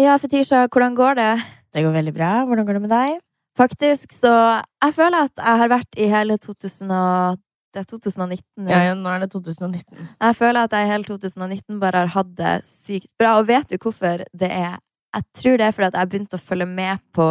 Ja, Fetisha, hvordan går det? Det går veldig bra. Hvordan går det med deg? Faktisk så Jeg føler at jeg har vært i hele 2000 og, Det er 2019. Ja, ja, nå er det 2019. Jeg føler at jeg i hele 2019 bare har hatt det sykt bra. Og vet du hvorfor det er? Jeg tror det er fordi at jeg begynte å følge med på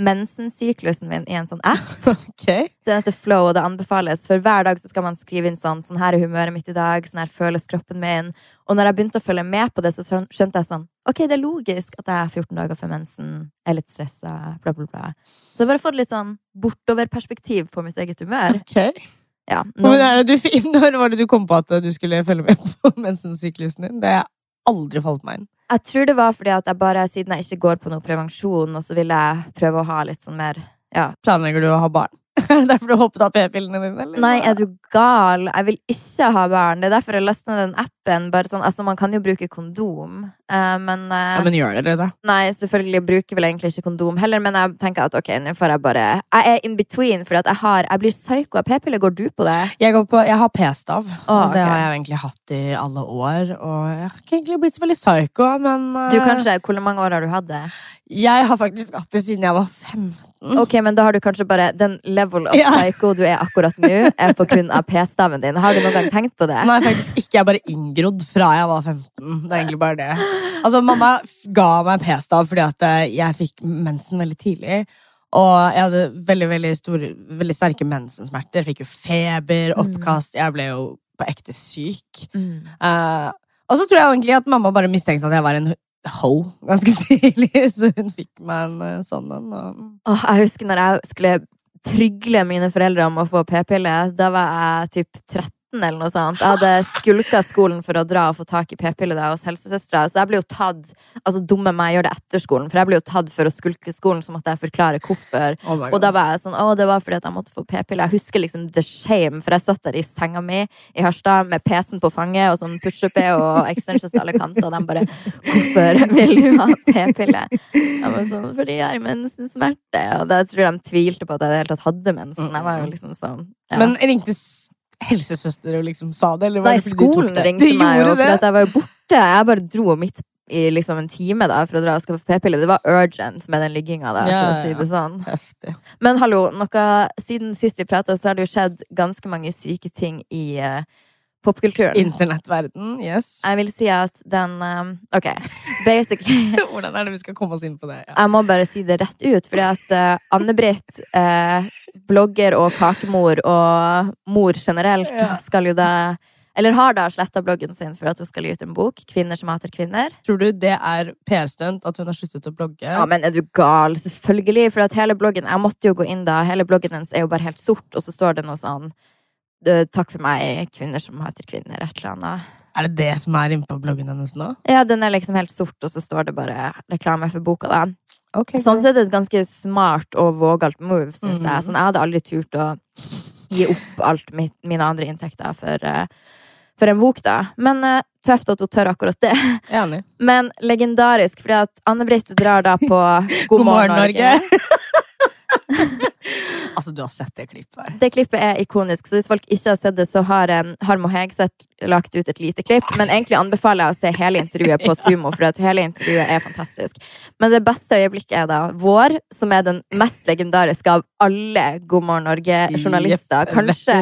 mensensyklusen min i en sånn app. Okay. Den heter Flow, og det anbefales. For hver dag så skal man skrive inn sånn Sånn her er humøret mitt i dag. Sånn her føles kroppen min. Og når jeg begynte å følge med på det, så skjønte jeg sånn Ok, det er logisk at jeg er 14 dager før mensen, er litt stressa, bla, bla, bla. Så jeg har bare fått litt sånn bortoverperspektiv på mitt eget humør. Okay. Ja. Nå, du, når var det du kom på at du skulle følge med på mensensyklusen din? Det har aldri falt meg inn. Jeg tror det var fordi at jeg bare, siden jeg ikke går på noe prevensjon, og så ville jeg prøve å ha litt sånn mer ja. Planlegger du å ha barn? Er derfor du hoppet av p-pillene dine? Eller? Nei, er du gal? Jeg vil ikke ha barn. Det er derfor jeg ned den appen. Sånn, altså, man kan jo bruke kondom, men, eh, Ja, men gjør dere det? Nei, selvfølgelig bruker vel egentlig ikke kondom heller, men jeg tenker at ok, nå får jeg bare Jeg er in between, for jeg har Jeg blir psyko av p-piller. Går du på det? Jeg, går på, jeg har p-stav. Å, og Det har jeg egentlig hatt i alle år. Og jeg har ikke egentlig blitt så veldig psyko, men Du eh, kanskje, Hvor mange år har du hatt det? Jeg har faktisk hatt det siden jeg var 15. Ok, men da har du kanskje bare Den level of Ja. psycho du er akkurat nå, er på grunn av p-staven din. Har du noen gang tenkt på det? Nei, faktisk ikke. Jeg er bare inngrodd fra jeg var 15. Det er egentlig bare det. Altså, Mamma ga meg p-stav fordi at eh, jeg fikk mensen veldig tidlig. Og jeg hadde veldig veldig, store, veldig sterke mensensmerter. Jeg Fikk jo feber, oppkast. Jeg ble jo på ekte syk. Mm. Uh, og så tror jeg egentlig at mamma bare mistenkte at jeg var en ho ganske tidlig, så hun fikk meg en eh, sånn en. og- Oh, jeg husker når jeg skulle trygle mine foreldre om å få p-pille. Da var jeg typ 13 eller noe sånt. Jeg hadde skulka skolen for å dra og få tak i p-piller der hos helsesøstera. Så jeg ble jo tatt Altså, dumme meg gjør det etter skolen, for jeg ble jo tatt for å skulke skolen, så måtte jeg forklare hvorfor. Oh Og da var jeg sånn, å, det var fordi at jeg måtte få p-piller. Jeg husker liksom the shame, for jeg satt der i senga mi i Harstad med PC-en på fanget og sånn push-up og extensions til alle kanter, og de bare 'Hvorfor vil du ha p-pille?' Jeg var sånn, fordi jeg er i mensensmerte. Og da tror jeg de tvilte på at jeg i det hele tatt hadde mensen. Jeg var jo liksom sånn ja. Men ringte helsesøster og liksom sa det? Eller var Nei, det skolen de ringte De meg jo, for jeg var jo borte. Jeg bare dro midt i liksom en time da for å dra og skaffe p-pille. Det var urgent med den ligginga, der, Ja, for å si det sånn. Heftig. Men hallo, noe, siden sist vi prata, så har det jo skjedd ganske mange syke ting i uh, popkulturen. Internettverden, yes. Jeg vil si at den um, Ok, basically Hvordan er det vi skal komme oss inn på det? Ja. Jeg må bare si det rett ut, fordi at uh, Anne-Britt, uh, blogger og kakemor og mor generelt, Ja. skal jo da Eller har da sletta bloggen sin for at hun skal gi ut en bok, 'Kvinner som hater kvinner'. Tror du det er PR-stunt at hun har sluttet å blogge? Ja, men er du gal? Selvfølgelig. For at hele bloggen Jeg måtte jo gå inn da. Hele bloggen hennes er jo bare helt sort, og så står det noe sånn «Øh, Takk for meg, kvinner som hater kvinner. Et eller annet. Er det det som er inne på bloggen hennes nå? Ja, den er liksom helt sort, og så står det bare reklame for boka, da. Okay, Sånn sett er det et ganske smart og vågalt move, syns mm. jeg. Sånn, jeg hadde aldri turt å gi opp alt mitt, mine andre inntekter for, eh, for en bok, da. Men eh, tøft at hun tør akkurat det. Enig. Men legendarisk, fordi at Anne-Britt drar da på God morgen, Norge. altså, du har sett det klippet her. Det klippet er ikonisk, så hvis folk ikke har sett det, så har um, Harmo Hegseth lagt ut et lite klipp. Men egentlig anbefaler jeg å se hele intervjuet på Sumo, for at hele intervjuet er fantastisk. Men det beste øyeblikket er da vår, som er den mest legendariske av alle God morgen Norge-journalister. Kanskje,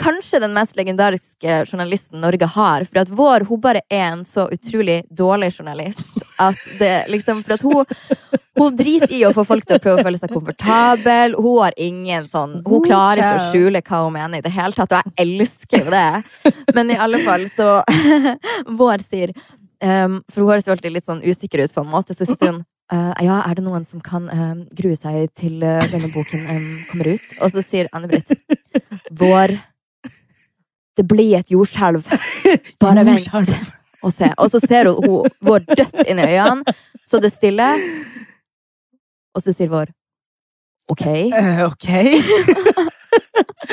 kanskje den mest legendariske journalisten Norge har. For at vår hun bare er en så utrolig dårlig journalist at det liksom For at hun hun driter i å få folk til å prøve å føle seg komfortabel. Hun har ingen sånn Hun klarer ikke å skjule hva hun mener i det hele tatt, og jeg elsker jo det. Men i alle fall, så Vår sier um, For hun høres jo alltid litt sånn usikker ut, på en måte, så sier hun Uh, ja, er det noen som kan uh, grue seg til uh, denne boken um, kommer ut? Og så sier Anne-Britt Vår Det blir et jordskjelv. Bare vent og se. Og så ser hun, hun vår dødt inn i øynene, så det stiller stille. Og så sier vår OK. Uh, ok.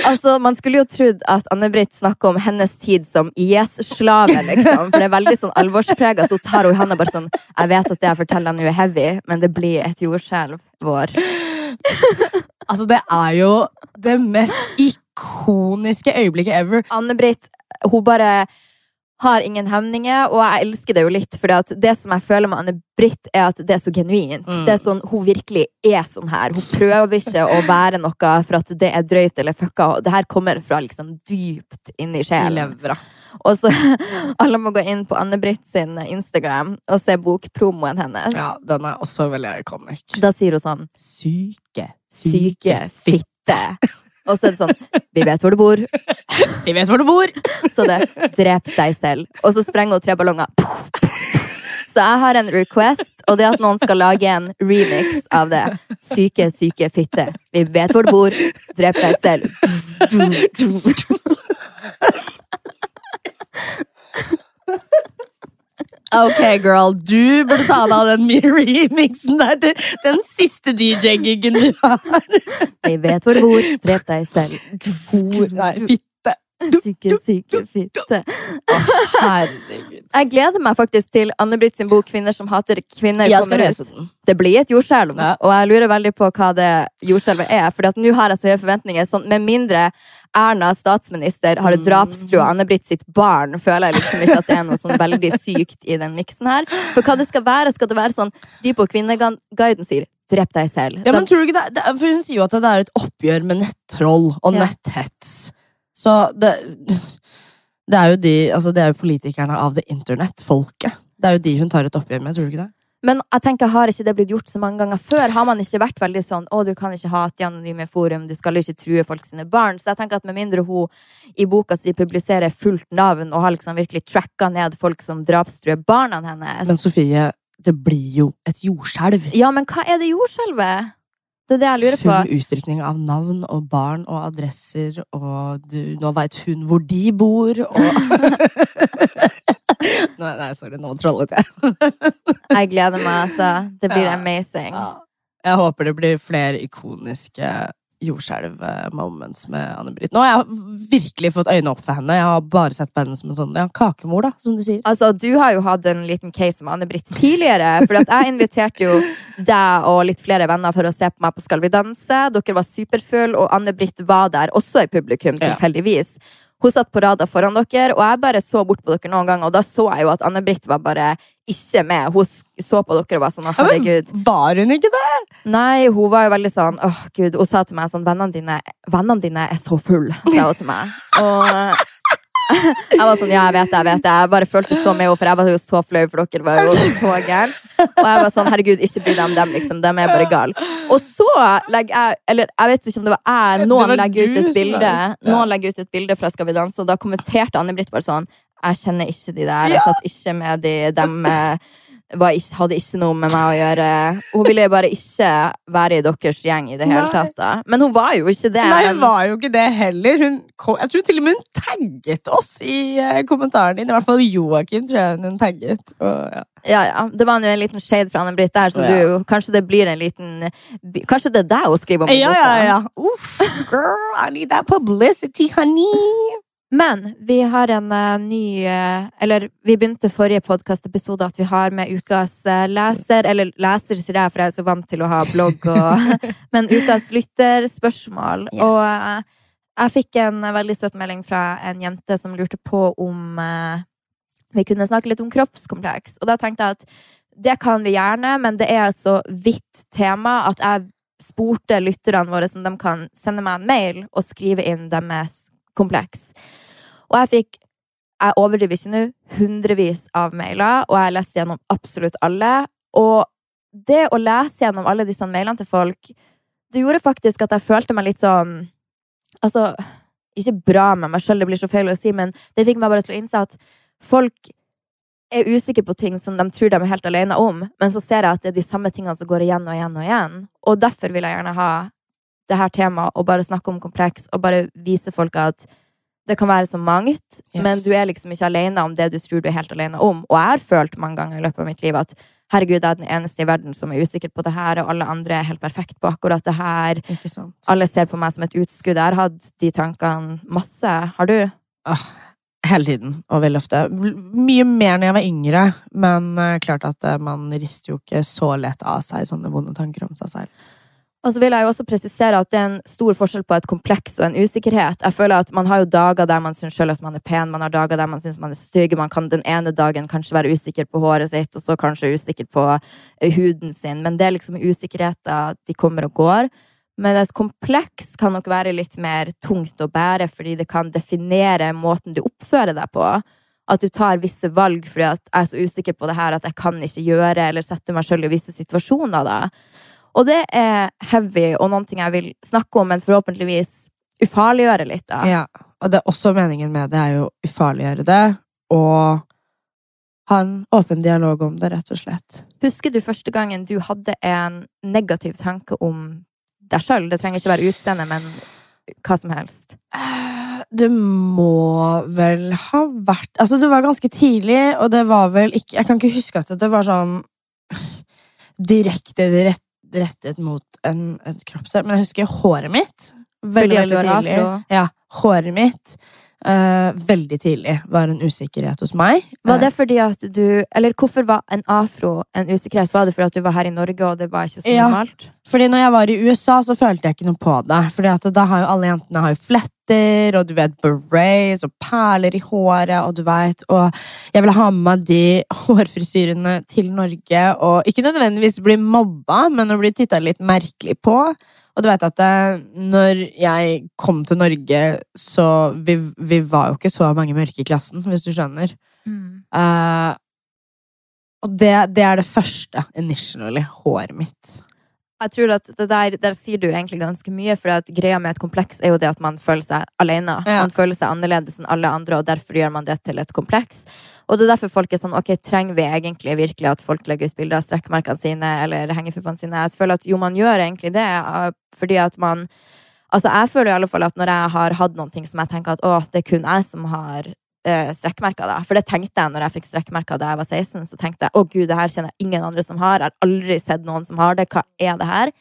Altså, Man skulle jo trodd at Anne-Britt snakker om hennes tid som IS-slave, liksom. For det er veldig sånn alvorsprega, så hun tar i handa bare sånn Jeg vet at det jeg forteller nå er heavy, men det blir et jordskjelv vår. Altså, det er jo det mest ikoniske øyeblikket ever. Anne-Britt, hun bare har ingen hemninger, og jeg elsker det jo litt, for det som jeg føler med Anne-Britt, er at det er så genuint. Mm. Det er sånn, Hun virkelig er sånn her. Hun prøver ikke å være noe for at det er drøyt eller fucka. Det her kommer fra liksom dypt inni I sjelen. Og så Alle må gå inn på Anne-Britt sin Instagram og se bokpromoen hennes. Ja, den er også veldig iconic. Da sier hun sånn Syke. Syke fitte. Og så er det sånn Vi vet hvor du bor, Vi vet hvor du bor! så det drep deg selv. Og så sprenger hun tre ballonger. Så jeg har en request, og det er at noen skal lage en remix av det. Syke, syke fitte. Vi vet hvor du bor, drep deg selv. Ok, girl, du burde ta deg av den remixen der til den siste DJ-giggen du har. Jeg vet hvor du bor, drep deg selv. Nei. Syke, syke fitte. Herregud. Jeg gleder meg faktisk til Anne-Britt sin bok 'Kvinner som hater kvinner' Jeg kommer ut. Det blir et jordskjelv, Ja. og jeg lurer veldig på hva det jordskjelvet er. For nå har jeg så høye forventninger. Sånn, med mindre Erna statsminister har drapstrua Anne-Britt sitt barn, føler jeg liksom ikke at det er noe sånn veldig sykt i den miksen her. For hva det skal være, skal det være sånn De på Kvinneguiden sier 'drep deg selv'. Ja, men tror du ikke det, det, For Hun sier jo at det er et oppgjør med nettroll og Ja. netthets. Så det, det er de Altså det er jo politikerne av det internett, folket. Det er jo de hun tar et oppgjør med, tror du ikke det? Men jeg tenker, har ikke det blitt gjort så mange ganger før? Har man ikke vært veldig sånn 'Å, du kan ikke ha et anonyme forum, du skal ikke true folk sine barn'? Så jeg tenker at med mindre hun i boka si publiserer fullt navn og har liksom virkelig tracka ned folk som drapstruer barna hennes Men Sofie, det blir jo et jordskjelv. Ja, men hva er det jordskjelvet? Det er det jeg lurer på. Full utrykning av navn og barn og adresser, og du, nå veit hun hvor de bor, og nei, nei, sorry, nå trollet jeg. Jeg gleder meg, altså. Det blir Ja. amazing. Ja. Jeg håper det blir flere ikoniske jordskjelv-moments med Anne-Britt. Nå har jeg virkelig fått øynene opp for henne. Jeg har bare sett på henne som en sånn ja, kakemor, da, som du sier. Altså, Du har jo hatt en liten case med Anne-Britt tidligere. For jeg inviterte jo deg og litt flere venner for å se på meg på Skal vi danse. Dere var superfulle, og Anne-Britt var der også i publikum, Ja. Hun satt på rada foran dere, og jeg bare så bort på dere noen ganger, og da så jeg jo at Anne-Britt var bare ikke med. Hun så på dere og var sånn herregud. Ja, var hun ikke det? Nei, hun var jo veldig sånn åh gud, Hun sa til meg sånn Vennene dine, vennene dine er så full, sa hun til meg. Og jeg var sånn, ja, jeg vet det, jeg vet det. Jeg bare følte så med henne, for jeg var jo så flau, for dere var jo så gæren. Og jeg var sånn, herregud, ikke bry deg om dem, liksom. De er bare gale. Og så legger jeg Eller jeg vet ikke om det var jeg. Noen legger ut et bilde. Noen legger ut et bilde fra Skal vi danse, og da kommenterte Anne-Britt bare sånn Jeg kjenner ikke de der. Jeg satt ikke med de. Dem eh, ikke, hadde ikke noe med meg å gjøre. Hun ville bare ikke være i deres gjeng i det hele tatt. da. Men hun var jo ikke det. Nei, hun var jo ikke det heller. Kom, jeg tror til og med hun tagget oss i eh, kommentaren din. I hvert fall Joakim tror jeg hun tagget. Og, ja. Ja, ja. Det var jo en liten shade fra Anne-Britt der, så Ja. du, kanskje det blir en liten Kanskje det er deg hun skriver om ja, ja, ja. Uff, girl, I need that publicity, honey. Men vi har en uh, ny uh, Eller vi begynte forrige podkastepisode at vi har med ukas uh, leser Eller leser, sier jeg, for jeg er så vant til å ha blogg og Men ukas lytterspørsmål. Yes. Og jeg fikk en veldig søt melding fra en jente som lurte på om vi kunne snakke litt om kroppskompleks. Og da tenkte jeg at det kan vi gjerne, men det er et så vidt tema at jeg spurte lytterne våre om de kan sende meg en mail og skrive inn deres kompleks. Og jeg fikk, jeg overdriver ikke nå, hundrevis av mailer, og jeg leste gjennom absolutt alle. Og det å lese gjennom alle disse mailene til folk, det gjorde faktisk at jeg følte meg litt sånn Altså, ikke bra med meg sjøl, det blir så feil å si, men det fikk meg bare til å innse at folk er usikre på ting som de tror de er helt alene om, men så ser jeg at det er de samme tingene som går igjen og igjen og igjen. Og derfor vil jeg gjerne ha det her temaet og bare snakke om kompleks og bare vise folk at det kan være så mangt, Yes. men du er liksom ikke alene om det du tror du er helt alene om. Og jeg har følt mange ganger i løpet av mitt liv at herregud, jeg er den eneste i verden som er usikker på det her, og alle andre er helt perfekt på akkurat det her. Alle ser på meg som et utskudd. Jeg har hatt de tankene masse. Har du? Hele tiden, og veldig ofte. Mye mer når jeg var yngre, men eh, klart at eh, man rister jo ikke så lett av seg sånne vonde tanker om seg selv. Og så vil jeg jo også presisere at det er en stor forskjell på et kompleks og en usikkerhet. Jeg føler at Man har jo dager der man syns selv at man er pen, man har dager der man syns man er stygg. Man kan den ene dagen kanskje være usikker på håret sitt, og så kanskje usikker på eh, huden sin. Men det er liksom usikkerheter, de kommer og går. Men et kompleks kan nok være litt mer tungt å bære, fordi det kan definere måten du oppfører deg på. At du tar visse valg fordi at jeg er så usikker på det her at jeg kan ikke gjøre eller sette meg selv i visse situasjoner. da. Og det er heavy og noen ting jeg vil snakke om, men forhåpentligvis ufarliggjøre litt. da. Ja, og det er også meningen med det er jo ufarliggjøre det, og ha en åpen dialog om det, rett og slett. Husker du første gangen du hadde en negativ tanke om deg sjøl? Det trenger ikke være utseende, men hva som helst. Det må vel ha vært Altså, det var ganske tidlig, og det var vel ikke Jeg kan ikke huske at det var sånn direkte rett rettet mot en, en kroppsdel. Men jeg husker håret mitt. Veldig, har afro? Ja. Håret mitt. Uh, veldig tidlig var en usikkerhet hos meg. Var det eh, fordi at du Eller hvorfor var en afro en usikkerhet? Var det fordi at du var her i Norge, og det var ikke så normalt? Ja, fordi når jeg var i USA, så følte jeg ikke noe på det. Fordi at da har jo alle jentene har jo fletter, og du vet berets og perler i håret, og du vet Og jeg ville ha med meg de hårfrisyrene til Norge, og ikke nødvendigvis bli mobba, men å bli titta litt merkelig på. Og du vet at eh, når jeg kom til Norge, så vi, vi, var jo ikke så mange mørke i klassen, hvis du skjønner. Mm. Uh, og det, det, er det første initially. Håret mitt. Jeg tror at der, der, sier du egentlig ganske mye, for at greia med et kompleks er jo det at man føler seg alene. Ja. Man føler seg annerledes enn alle andre, og derfor gjør man det til et kompleks. Og det er derfor folk er sånn ok, trenger vi egentlig virkelig at folk legger ut bilder av strekkmerkene sine eller hengefuffene sine? Jeg føler at jo, man gjør egentlig det, eh, fordi at man Altså, jeg føler i alle fall at når jeg har hatt noen ting som jeg tenker at å, det er kun jeg som har uh, strekkmerker, da. For det tenkte jeg når jeg fikk strekkmerker da jeg var 16. Så tenkte jeg å gud, det her kjenner jeg ingen andre som har. Jeg har aldri sett noen som har det. Hva er det her?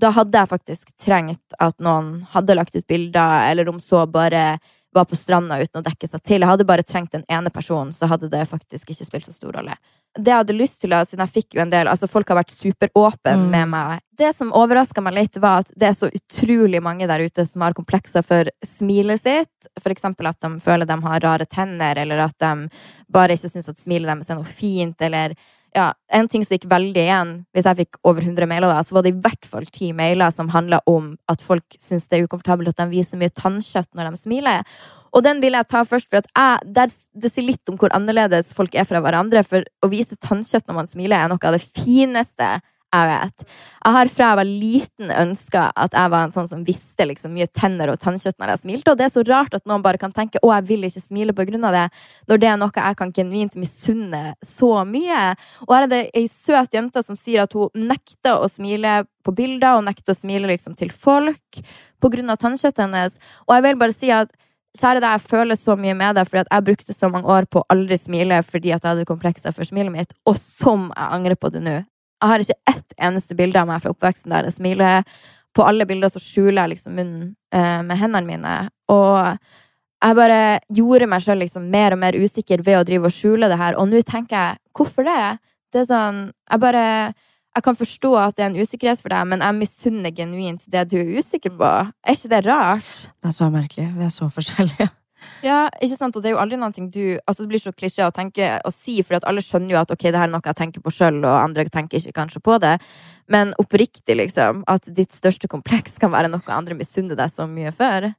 Da hadde jeg faktisk trengt at noen hadde lagt ut bilder, eller om så bare var på stranda uten å dekke seg til. Jeg hadde bare trengt den ene personen, så hadde det faktisk ikke spilt så stor rolle. Det jeg hadde lyst til, siden jeg fikk jo en del Altså, folk har vært superåpne mm. med meg. Det som overraska meg litt, var at det er så utrolig mange der ute som har komplekser for smilet sitt. Eksempel at de føler de har rare tenner, eller at de bare ikke syns at smilet deres er noe fint, eller ja, en ting som gikk veldig igjen, hvis jeg fikk over 100 mailer, da, så var det i hvert fall ti mailer som handla om at folk syns det er ukomfortabelt at de viser mye tannkjøtt når de smiler. Og den vil jeg ta først, for jeg, der, det sier litt om hvor annerledes folk er fra hverandre. For å vise tannkjøtt når man smiler, er noe av det fineste jeg vet. Jeg har fra jeg var liten ønska at jeg var en sånn som visste liksom mye tenner og tannkjøtt når jeg smilte. Og det er så rart at noen bare kan tenke å, jeg vil ikke smile av det, når det er noe jeg kan genuint misunne så mye. Og her er det ei søt jente som sier at hun nekter å smile på bilder, og nekter å smile liksom til folk av tannkjøttet hennes. Og jeg vil bare si at Kjære deg, jeg føler så mye med deg, fordi at jeg brukte så mange år på å aldri smile fordi at jeg hadde komplekser for smilet mitt, og som jeg angrer på det nå. Jeg har ikke ett eneste bilde av meg fra oppveksten der jeg smiler. På alle bilder så skjuler jeg liksom munnen eh, med hendene mine. Og jeg bare gjorde meg sjøl liksom mer og mer usikker ved å drive og skjule det her. Og nå tenker jeg, hvorfor det? Det er sånn Jeg bare Jeg kan forstå at det er en usikkerhet for deg, men jeg misunner genuint det du er usikker på. Er ikke det rart? Det er så merkelig. Vi er så forskjellige. Ja, ikke sant? Og det er jo aldri noe du Altså Det blir så klisjé å tenke og si, for alle skjønner jo at ok, det her er noe jeg tenker på sjøl, og andre tenker ikke kanskje på det. Men oppriktig, liksom. At ditt største kompleks kan være noe andre misunner deg så mye før.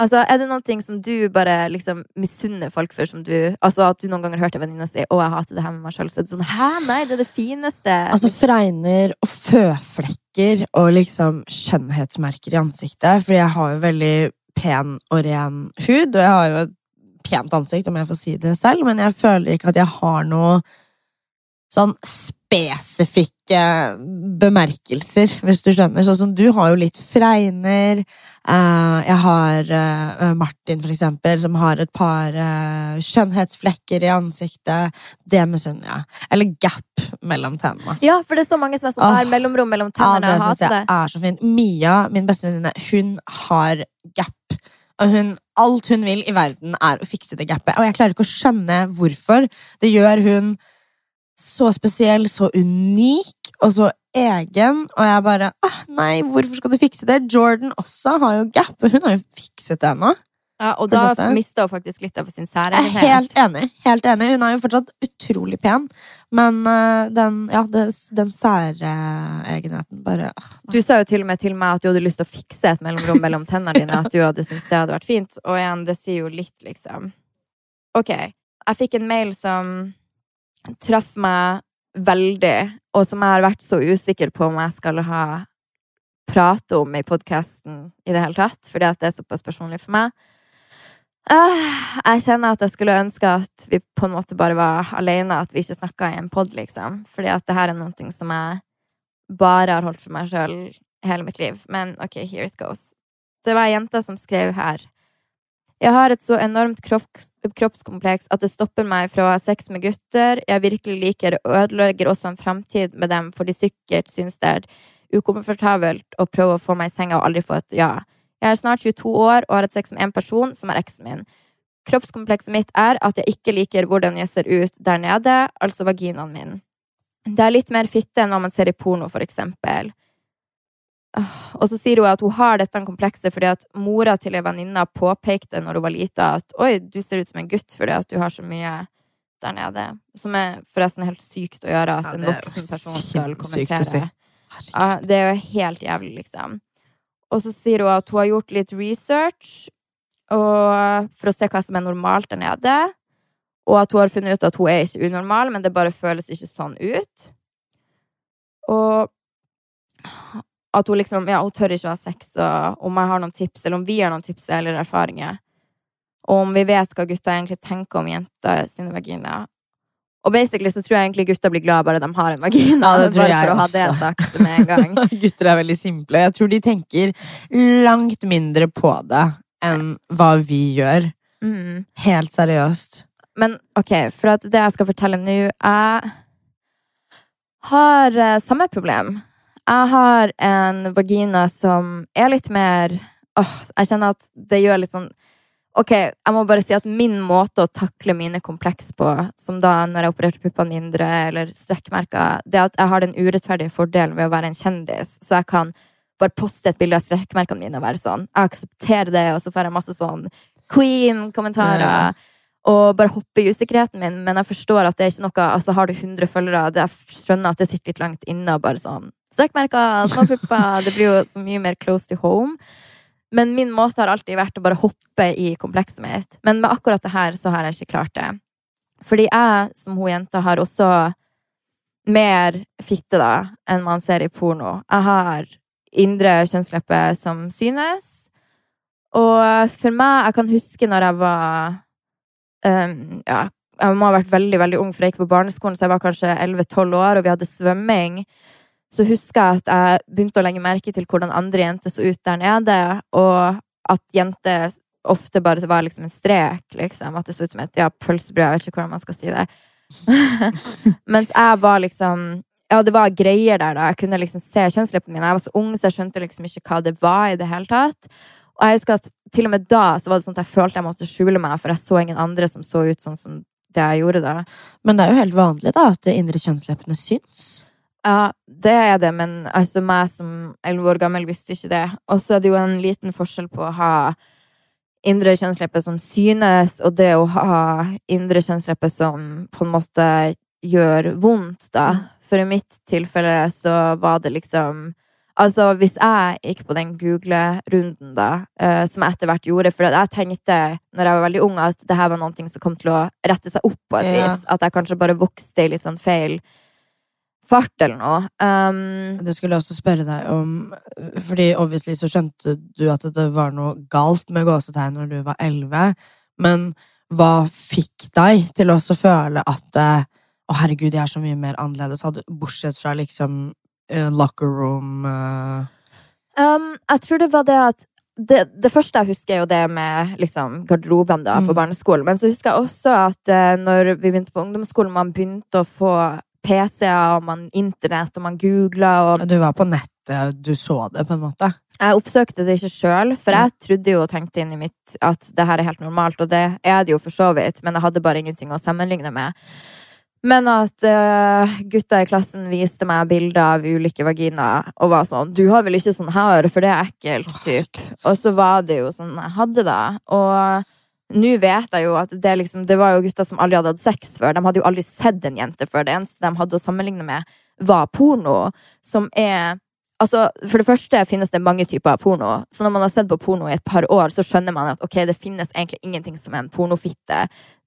Altså, Er det noe som du bare liksom misunner folk for? Som du, altså At du noen ganger har hørt en venninne si 'Å, jeg hater det her med meg sjøl'. Så er det sånn 'Hæ, nei, det er det fineste'. Altså fregner og føflekker og liksom skjønnhetsmerker i ansiktet. Fordi jeg har jo veldig pen og ren hud, og jeg har jo et pent ansikt, om jeg får si det selv, men jeg føler ikke at jeg har noe sånn spesifikke bemerkelser, hvis du skjønner. Sånn som du har jo litt fregner. Eh, jeg har eh, Martin, for eksempel, som har et par eh, skjønnhetsflekker i ansiktet. Det misunner jeg. Eller gap mellom tennene. Ja, for det er så mange som er sånn her mellomrom mellom tennene. Ja, det syns jeg er så fint. Mia, min bestevenninne, hun har gap og hun, alt hun vil i verden, er å fikse det gapet. Og jeg klarer ikke å skjønne hvorfor. Det gjør hun så spesiell, så unik og så egen, og jeg bare ah, Nei, hvorfor skal du fikse det? Jordan også har jo gap, og hun har jo fikset det ennå. Ja, og da mista hun faktisk litt av sin Jeg er særegenhet. helt enig. helt enig. Hun er jo fortsatt utrolig pen, men uh, den, ja, den særegenheten bare uh, Du sa jo til og med til meg at du hadde lyst til å fikse et mellomrom mellom tennene dine. At du hadde syntes det hadde vært fint. Og igjen, det sier jo litt, liksom. Ok. Jeg fikk en mail som traff meg veldig, og som jeg har vært så usikker på om jeg skal ha prate om i podkasten i det hele tatt, fordi at det er såpass personlig for meg. Øh, jeg kjenner at jeg skulle ønske at vi på en måte bare var alene, at vi ikke snakka i en pod, liksom. Fordi at det her er noe som jeg bare har holdt for meg sjøl hele mitt liv. Men ok, here it goes. Det var ei jente som skrev her. Jeg har et så enormt kropps, kroppskompleks at det stopper meg fra å ha sex med gutter jeg virkelig liker, og ødelegger også en framtid med dem, for de sikkert syns det er ukomfortabelt å prøve å få meg i senga og aldri få et ja. Jeg er snart 22 år og har hatt sex med en person som er eksen min. Kroppskomplekset mitt er at jeg ikke liker hvordan jeg ser ut der nede, altså vaginaen min. Det er litt mer fitte enn hva man ser i porno, for eksempel. Og så sier hun at hun har dette komplekset fordi at mora til ei venninne påpekte når hun var lita at oi, du ser ut som en gutt fordi at du har så mye der nede. Som er forresten helt sykt å gjøre at Ja, en voksen person skal kommentere. si. Ja, det er jo helt jævlig, liksom. Og så sier hun at hun har gjort litt research for å se hva som er normalt der nede. Og at hun har funnet ut at hun er ikke unormal, men det bare føles ikke sånn ut. Og at hun liksom Ja, hun tør ikke å ha sex, og om jeg har noen tips, eller om vi har noen tips eller erfaringer. Og om vi vet hva gutta egentlig tenker om jenter sine vaginaer. Og basically så tror jeg egentlig gutta blir glad bare de har en vagina. Ja, det tror bare jeg for å ha det sagt med en gang. Gutter er veldig simple. Jeg tror de tenker langt mindre på det enn hva vi gjør. Mm. Helt seriøst. Men ok, for at det jeg skal fortelle nå Jeg har eh, samme problem. Jeg har en vagina som er litt mer Åh, jeg kjenner at det gjør litt sånn Ok, jeg må bare si at min måte å takle mine kompleks på, som da når jeg opererte puppene mindre, eller strekkmerker, det er at jeg har den urettferdige fordelen ved å være en kjendis, så jeg kan bare poste et bilde av strekkmerkene mine og være sånn. Jeg aksepterer det, og så får jeg masse sånn queen-kommentarer. Ja. Og bare hoppe i usikkerheten min, men jeg forstår at det er ikke noe Altså Har du 100 følgere, det jeg skjønner at det sitter litt langt inne og bare sånn Strekkmerker, små pupper Det blir jo så mye mer close to home. Men min måte har alltid vært å bare hoppe i komplekset mitt. Men med akkurat det her så har jeg ikke klart det. Fordi jeg, som hun jenta, har også mer fitte da enn man ser i porno. Jeg har indre kjønnsleppe som synes. Og for meg, jeg kan huske når jeg var um, Ja, jeg må ha vært veldig, veldig ung, for jeg gikk på barneskolen, så jeg var kanskje 11-12 år, og vi hadde svømming. Så husker jeg at jeg begynte å legge merke til hvordan andre jenter så ut der nede, og at jenter ofte bare var liksom en strek, liksom. At det så ut som et ja, pølsebrød. Jeg vet ikke hvordan man skal si det. Mens jeg var liksom Ja, det var greier der, da. Jeg kunne liksom se kjønnsleppene mine. Jeg var så ung, så jeg skjønte liksom ikke hva det var i det hele tatt. Og jeg husker at til og med da så var det sånn at jeg følte jeg måtte skjule meg, for jeg så ingen andre som så ut sånn som det jeg gjorde da. Men det er jo helt vanlig da at de indre kjønnsleppene syns. Ja, det er det, men altså meg som elleve år gammel visste ikke det. Og så er det jo en liten forskjell på å ha indre kjønnslepper som synes, og det å ha indre kjønnslepper som på en måte gjør vondt, da. For i mitt tilfelle så var det liksom Altså, hvis jeg gikk på den Google-runden, da, eh, som jeg etter hvert gjorde For jeg tenkte når jeg var veldig ung, at det her var noe som kom til å rette seg opp på et Ja. vis. At jeg kanskje bare vokste i litt sånn feil fart eller noe. Um, Det skulle jeg også spørre deg om, fordi obviously så skjønte du at det var noe galt med gåsetegn når du var elleve, men hva fikk deg til å også føle at å herregud, jeg er så mye mer annerledes, hadde, bortsett fra liksom eh, locker room uh... Um, jeg tror det var det at det, det første jeg husker, er jo det med liksom, garderoben da, på Mm. barneskolen. Men så husker jeg også at uh, når vi begynte på ungdomsskolen, man begynte å få PC-er og man internett, og man googla og Du var på nettet, du så det på en måte. Jeg oppsøkte det ikke sjøl, for jeg trodde jo og tenkte inn i mitt at det her er helt normalt, og det er det jo for så vidt, men jeg hadde bare ingenting å sammenligne med. Men at uh, gutta i klassen viste meg bilder av ulike vaginaer og var sånn 'Du har vel ikke sånn her, for det er ekkelt', typ. Og så var det jo sånn jeg hadde det. Og nå vet jeg jo at det, liksom, det var jo gutter som aldri hadde hatt sex før. De hadde jo aldri sett en jente før. Det eneste de hadde å sammenligne med, var porno, som er Altså, For det første finnes det mange typer av porno. Så når man har sett på porno i et par år, så skjønner man at ok, det finnes egentlig ingenting som er en pornofitte.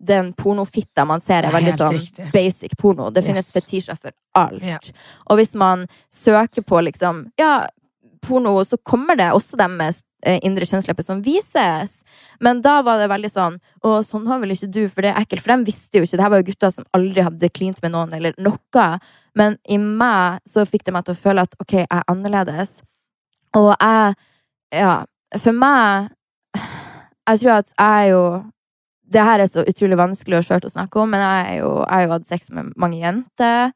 Den pornofitta man ser, er veldig sånn riktig. basic porno. Det yes. finnes fetisjer for alt. Yeah. Og hvis man søker på liksom Ja, porno, så kommer det også dem med indre kjønnslepper som vises. Men da var det veldig sånn Å, sånn har vel ikke du, for det er ekkelt. For de visste jo ikke. Det her var jo gutter som aldri hadde klint med noen, eller noe. Men i meg så fikk det meg til å føle at ok, jeg er annerledes. Og jeg Ja, for meg Jeg tror at jeg er jo det her er så utrolig vanskelig og skjørt å snakke om, men jeg har jo, jo hatt sex med mange jenter.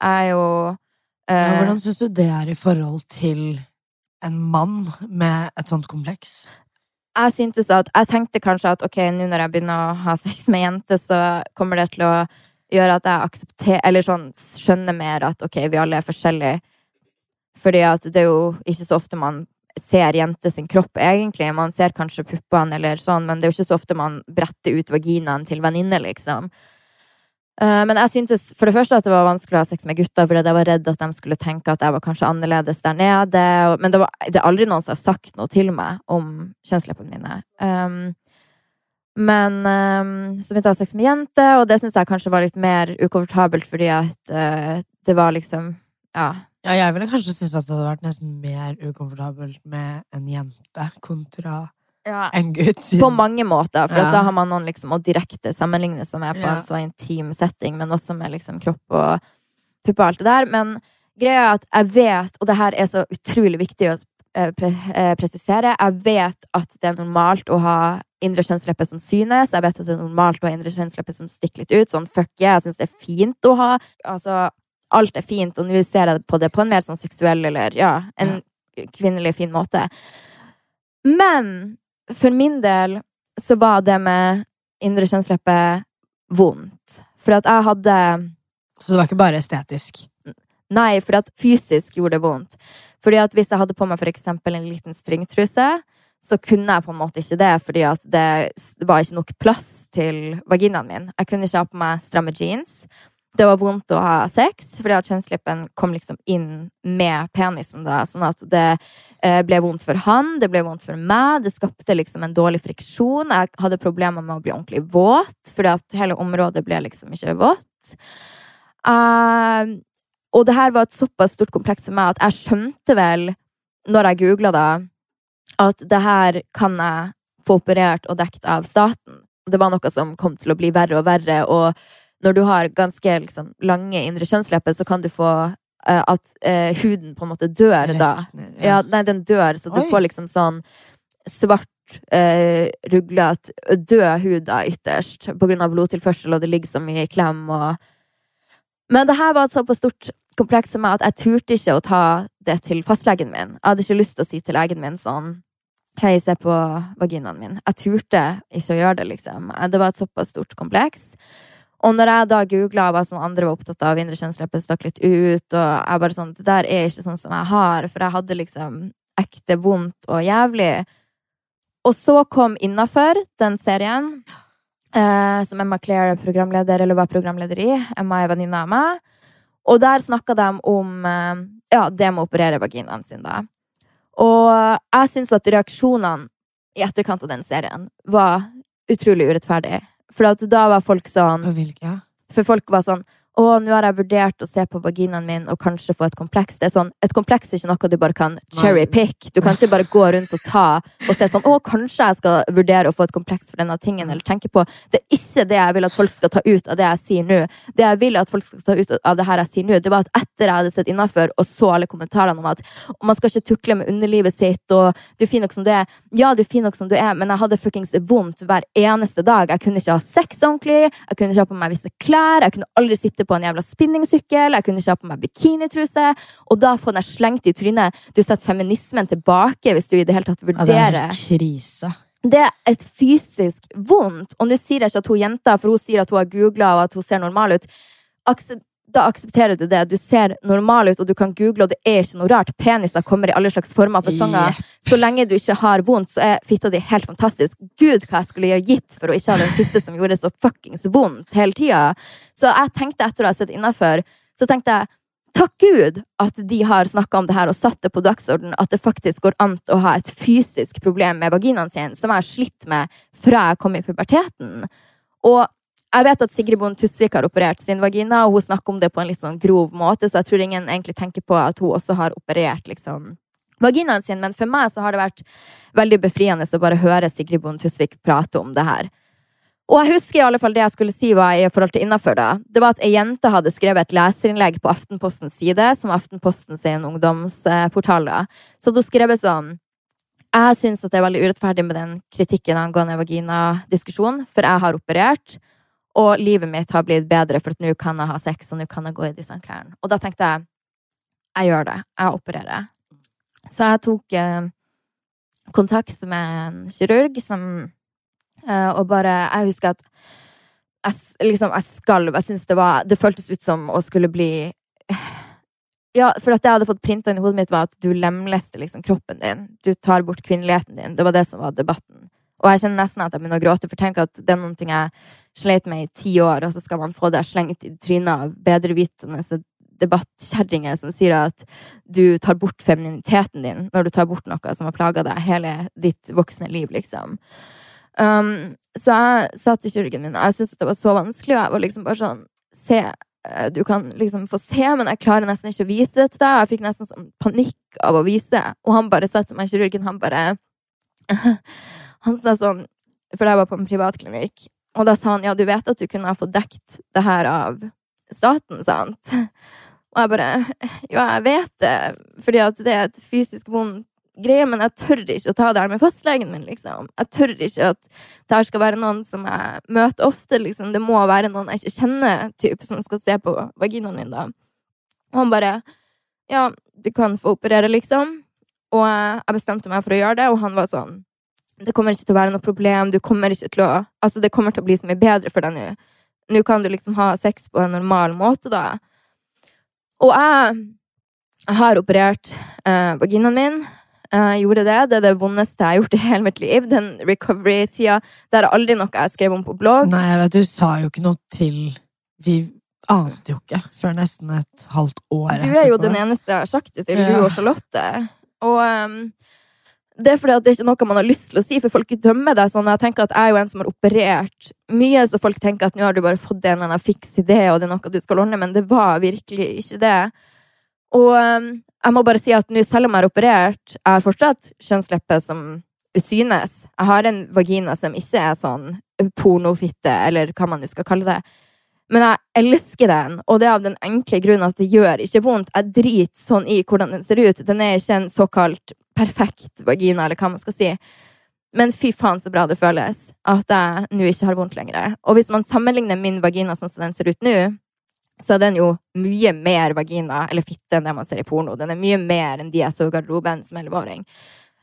Jeg er jo eh, ja, Hvordan syns du det er i forhold til en mann med et sånt kompleks? Jeg syntes at, jeg tenkte kanskje at ok, nå når jeg begynner å ha sex med jenter, så kommer det til å gjøre at jeg aksepterer Eller sånn skjønner mer at ok, vi alle er forskjellige. Fordi at det er jo ikke så ofte man ser jente sin kropp, egentlig. Man ser kanskje puppene eller sånn, men det er jo ikke så ofte man bretter ut vaginaen til venninne, liksom. Eh, men jeg syntes for det første at det var vanskelig å ha sex med gutter, fordi jeg var redd at de skulle tenke at jeg var kanskje annerledes der nede. Men det, var, det er aldri noen som har sagt noe til meg om kjønnsleppene mine. Um, men um, så begynte jeg å ha sex med jenter, og det syns jeg kanskje var litt mer ukomfortabelt fordi at uh, det var liksom Ja. Ja, jeg ville kanskje synes at det hadde vært nesten mer ukomfortabelt med en jente kontra ja, en gutt. På mange måter, for ja. da har man noen liksom å direkte sammenligne seg med på ja. en så intim setting, men også med liksom kropp og pupper og alt det der. Men greia er at jeg vet, og det her er så utrolig viktig å eh, pre eh, presisere, jeg vet at det er normalt å ha indre kjønnslepper som synes. Jeg vet at det er normalt å ha indre kjønnslepper som stikker litt ut. Sånn fuck yeah, jeg syns det er fint å ha. Altså, alt er fint, og nå ser jeg på det på en mer sånn seksuell eller ja, en kvinnelig fin måte. Men for min del så var det med indre kjønnsleppe vondt. For at jeg hadde Så det var ikke bare estetisk? Nei, for at fysisk gjorde det vondt. Fordi at hvis jeg hadde på meg for eksempel en liten stringtruse, så kunne jeg på en måte ikke det, fordi at det var ikke nok plass til vaginaen min. Jeg kunne ikke ha på meg stramme jeans. Det var vondt å ha sex, fordi at kjønnslippen kom liksom inn med penisen. da, Sånn at det eh, ble vondt for han, det ble vondt for meg. Det skapte liksom en dårlig friksjon. Jeg hadde problemer med å bli ordentlig våt, fordi at hele området ble liksom ikke vått. Uh, og det her var et såpass stort kompleks for meg at jeg skjønte vel, når jeg googla det, at det her kan jeg få operert og dekt av staten. Det var noe som kom til å bli verre og verre. og når du har ganske liksom, lange indre kjønnslepper, så kan du få uh, at uh, huden på en måte dør da. Ja. nei, den dør, så du Oi. får liksom sånn svart, uh, ruglete, død hud da ytterst på grunn av blodtilførsel, og det ligger så mye i klem og Men det her var et såpass stort kompleks for meg at jeg turte ikke å ta det til fastlegen min. Jeg hadde ikke lyst til å si til legen min sånn Hei, se på vaginaen min. Jeg turte ikke å gjøre det, liksom. Det var et såpass stort kompleks. Og når jeg da googla hva som sånn andre var opptatt av indre kjønnsleppe, stakk litt ut, og jeg bare sånn Det der er ikke sånn som jeg har, for jeg hadde liksom ekte vondt og jævlig. Og så kom Innafor, den serien, eh, som Emma Claire er programleder, eller var programleder i. Emma er venninne av meg. Og der snakka de om eh, ja, det med å operere vaginaen sin, da. Og jeg syns at reaksjonene i etterkant av den serien var utrolig urettferdige. For da var folk sånn For folk var sånn å, nå har jeg vurdert å se på vaginaen min og kanskje få et kompleks. Det er sånn, Et kompleks er ikke noe du bare kan cherry pick. Du kan ikke bare gå rundt og ta og se sånn Å, kanskje jeg skal vurdere å få et kompleks for denne tingen. Eller tenke på Det er ikke det jeg vil at folk skal ta ut av det jeg sier nå. Det jeg vil at folk skal ta ut av det her jeg sier nå, det var at etter jeg hadde sett innafor og så alle kommentarene om at man skal ikke tukle med underlivet sitt, og du er fin nok som du er. Ja, du er fin nok som du er, men jeg hadde fuckings vondt hver eneste dag. Jeg kunne ikke ha sex ordentlig, jeg kunne ikke ha på meg visse klær, jeg kunne aldri sitte på en jævla spinningsykkel, jeg kunne ikke ha på meg bikinitruse. Og da får den slengt i trynet. Du setter feminismen tilbake hvis du i det hele tatt vurderer ja, Det er krise. Det er et fysisk vondt. Og nå sier jeg ikke at hun jenta, for hun sier at hun har googla og at hun ser normal ut. aksep da aksepterer du det. Du ser normal ut, og du kan google, og det er ikke noe rart. Peniser kommer i alle slags former og fasonger. Yep. Så lenge du ikke har vondt, så er fitta di helt fantastisk. Gud, hva jeg skulle ha gitt for å ikke ha den fitte som gjorde så fuckings vondt hele tida. Så jeg tenkte etter å ha sett innafor, så tenkte jeg Takk Gud at de har snakka om det her og satt det på dagsorden, at det faktisk går an å ha et fysisk problem med vaginaen sin, som jeg har slitt med fra jeg kom i puberteten. Og jeg vet at Sigrid Bonde Tusvik har operert sin vagina, og hun snakker om det på en litt sånn grov måte, så jeg tror ingen egentlig tenker på at hun også har operert liksom vaginaen sin, men for meg så har det vært veldig befriende å bare høre Sigrid Bonde Tusvik prate om det her. Og jeg husker i alle fall det jeg skulle si var i forhold til innenfor da. Det var at ei jente hadde skrevet et leserinnlegg på Aftenpostens side, som Aftenposten sin ungdomsportal. da. Så hadde hun skrevet sånn Jeg syns at det er veldig urettferdig med den kritikken angående vaginadiskusjonen, for jeg har operert, og livet mitt har blitt bedre, for nå kan jeg ha sex, og nå kan jeg gå i disse klærne. Og da tenkte jeg jeg gjør det. Jeg opererer. Så jeg tok eh, kontakt med en kirurg som Eh, og bare Jeg husker at jeg, liksom, jeg skalv. Jeg synes det var Det føltes ut som å skulle bli Ja, for at jeg hadde fått printa inn i hodet mitt, var at du lemlester liksom kroppen din. Du tar bort kvinneligheten din. Det var det som var debatten. Og jeg kjenner nesten at jeg begynner å gråte, for tenk at det er noe jeg sleit med i ti år, og så skal man få det slengt i trynet av bedrevitende debattkjerringer som sier at du tar bort femininiteten din når du tar bort noe som har plaga deg hele ditt voksne liv, liksom. Um, så jeg sa til kirurgen min, og jeg syntes det var så vanskelig, og jeg var liksom bare sånn Se, eh, du kan liksom få se, men jeg klarer nesten ikke å vise det til deg. Jeg fikk nesten sånn panikk av å vise, og han bare sa til meg, kirurgen, han bare Han sa sånn For jeg var på en privatklinikk, og da sa han ja, du vet at du kunne ha fått dekt det her av staten, sant? Og jeg bare Ja, jeg vet det, fordi at det er et fysisk vondt greie, men jeg tør ikke å ta det her med fastlegen min, liksom. Jeg tør ikke at det her skal være noen som jeg møter ofte, liksom. Det må være noen jeg ikke kjenner, typ, som skal se på vaginaen min, da. Og han bare Ja, du kan få operere, liksom. Og jeg bestemte meg for å gjøre det, og han var sånn Det kommer ikke til å være noe problem, du kommer ikke til å Altså, det kommer til å bli så mye bedre for deg nå. Nå kan du liksom ha sex på en normal måte, da. Og jeg har operert eh, vaginaen min. Jeg gjorde det. Det er det vondeste jeg har gjort i hele mitt liv. Den recovery-tida. Det er aldri noe jeg skrev om på blogg. Nei, jeg vet, du sa jo ikke noe til Vi ante jo ikke før nesten et halvt år Du er jo den eneste jeg har sagt det til, du og Charlotte. Og ehm, det er fordi det er ikke noe man har lyst til å si, for folk dømmer deg sånn. Jeg tenker at jeg er jo en som har operert mye, så folk tenker at nå har du bare fått en eller annen fiks idé, og det er noe du skal ordne, men det var virkelig ikke det. Og ehm, jeg må bare si at nå, selv om jeg har operert, jeg har fortsatt kjønnslepper som synes. Jeg har en vagina som ikke er sånn pornofitte, eller hva man nå skal kalle det. Men jeg elsker den, og det er av den enkle grunnen at det gjør ikke vondt. Jeg driter sånn i hvordan den ser ut. Den er ikke en såkalt perfekt vagina, eller hva man skal si. Men fy faen så bra det føles at jeg nå ikke har vondt lenger. Og hvis man sammenligner min vagina sånn som den ser ut nå, så er den jo mye mer vagina, eller fitte, enn det man ser i porno. Den er mye mer enn de jeg så i garderoben som elleveåring.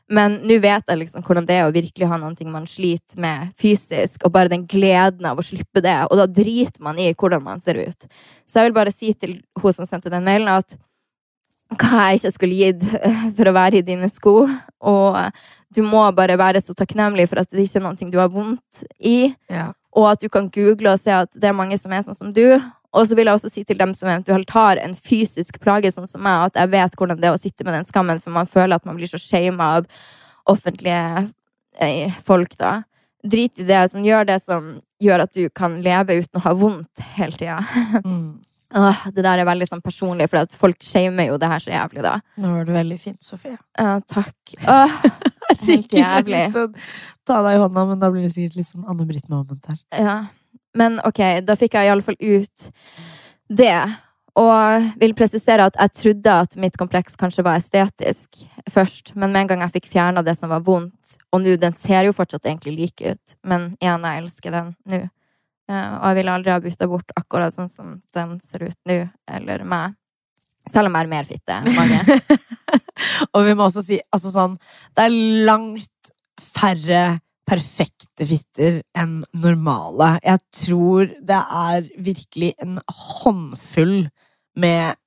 Men nå vet jeg liksom hvordan det er å virkelig ha noe man sliter med fysisk, og bare den gleden av å slippe det, og da driter man i hvordan man ser ut. Så jeg vil bare si til hun som sendte den mailen, at hva jeg ikke skulle gitt for å være i dine sko, og du må bare være så takknemlig for at det ikke er noe du har vondt i, Ja. og at du kan google og se at det er mange som er sånn som du. Og så vil jeg også si til dem som eventuelt har en fysisk plage, sånn som meg, at jeg vet hvordan det er å sitte med den skammen, for man føler at man blir så shama av offentlige eh, folk, da. Drit i det som gjør det som gjør at du kan leve uten å ha vondt hele tida. Mm. Åh, det der er veldig sånn personlig, for folk shamer jo det her så jævlig, da. Nå var det veldig fint, Sofie. Uh, takk. Åh, helt Jeg har jævlig. lyst til å ta deg i hånda, men da blir det sikkert litt sånn Anne-Britt-moment her. Ja. Men ok, da fikk jeg iallfall ut det. Og vil presisere at jeg trodde at mitt kompleks kanskje var estetisk først, men med en gang jeg fikk fjerna det som var vondt Og nå, den ser jo fortsatt egentlig like ut, men igjen, jeg elsker den nå. Eh, og jeg ville aldri ha bytta bort akkurat sånn som den ser ut nå, eller meg. Selv om jeg er mer fitte enn mange. Og vi må også si altså sånn Det er langt færre perfekte fitter enn normale. Jeg tror det er virkelig en håndfull med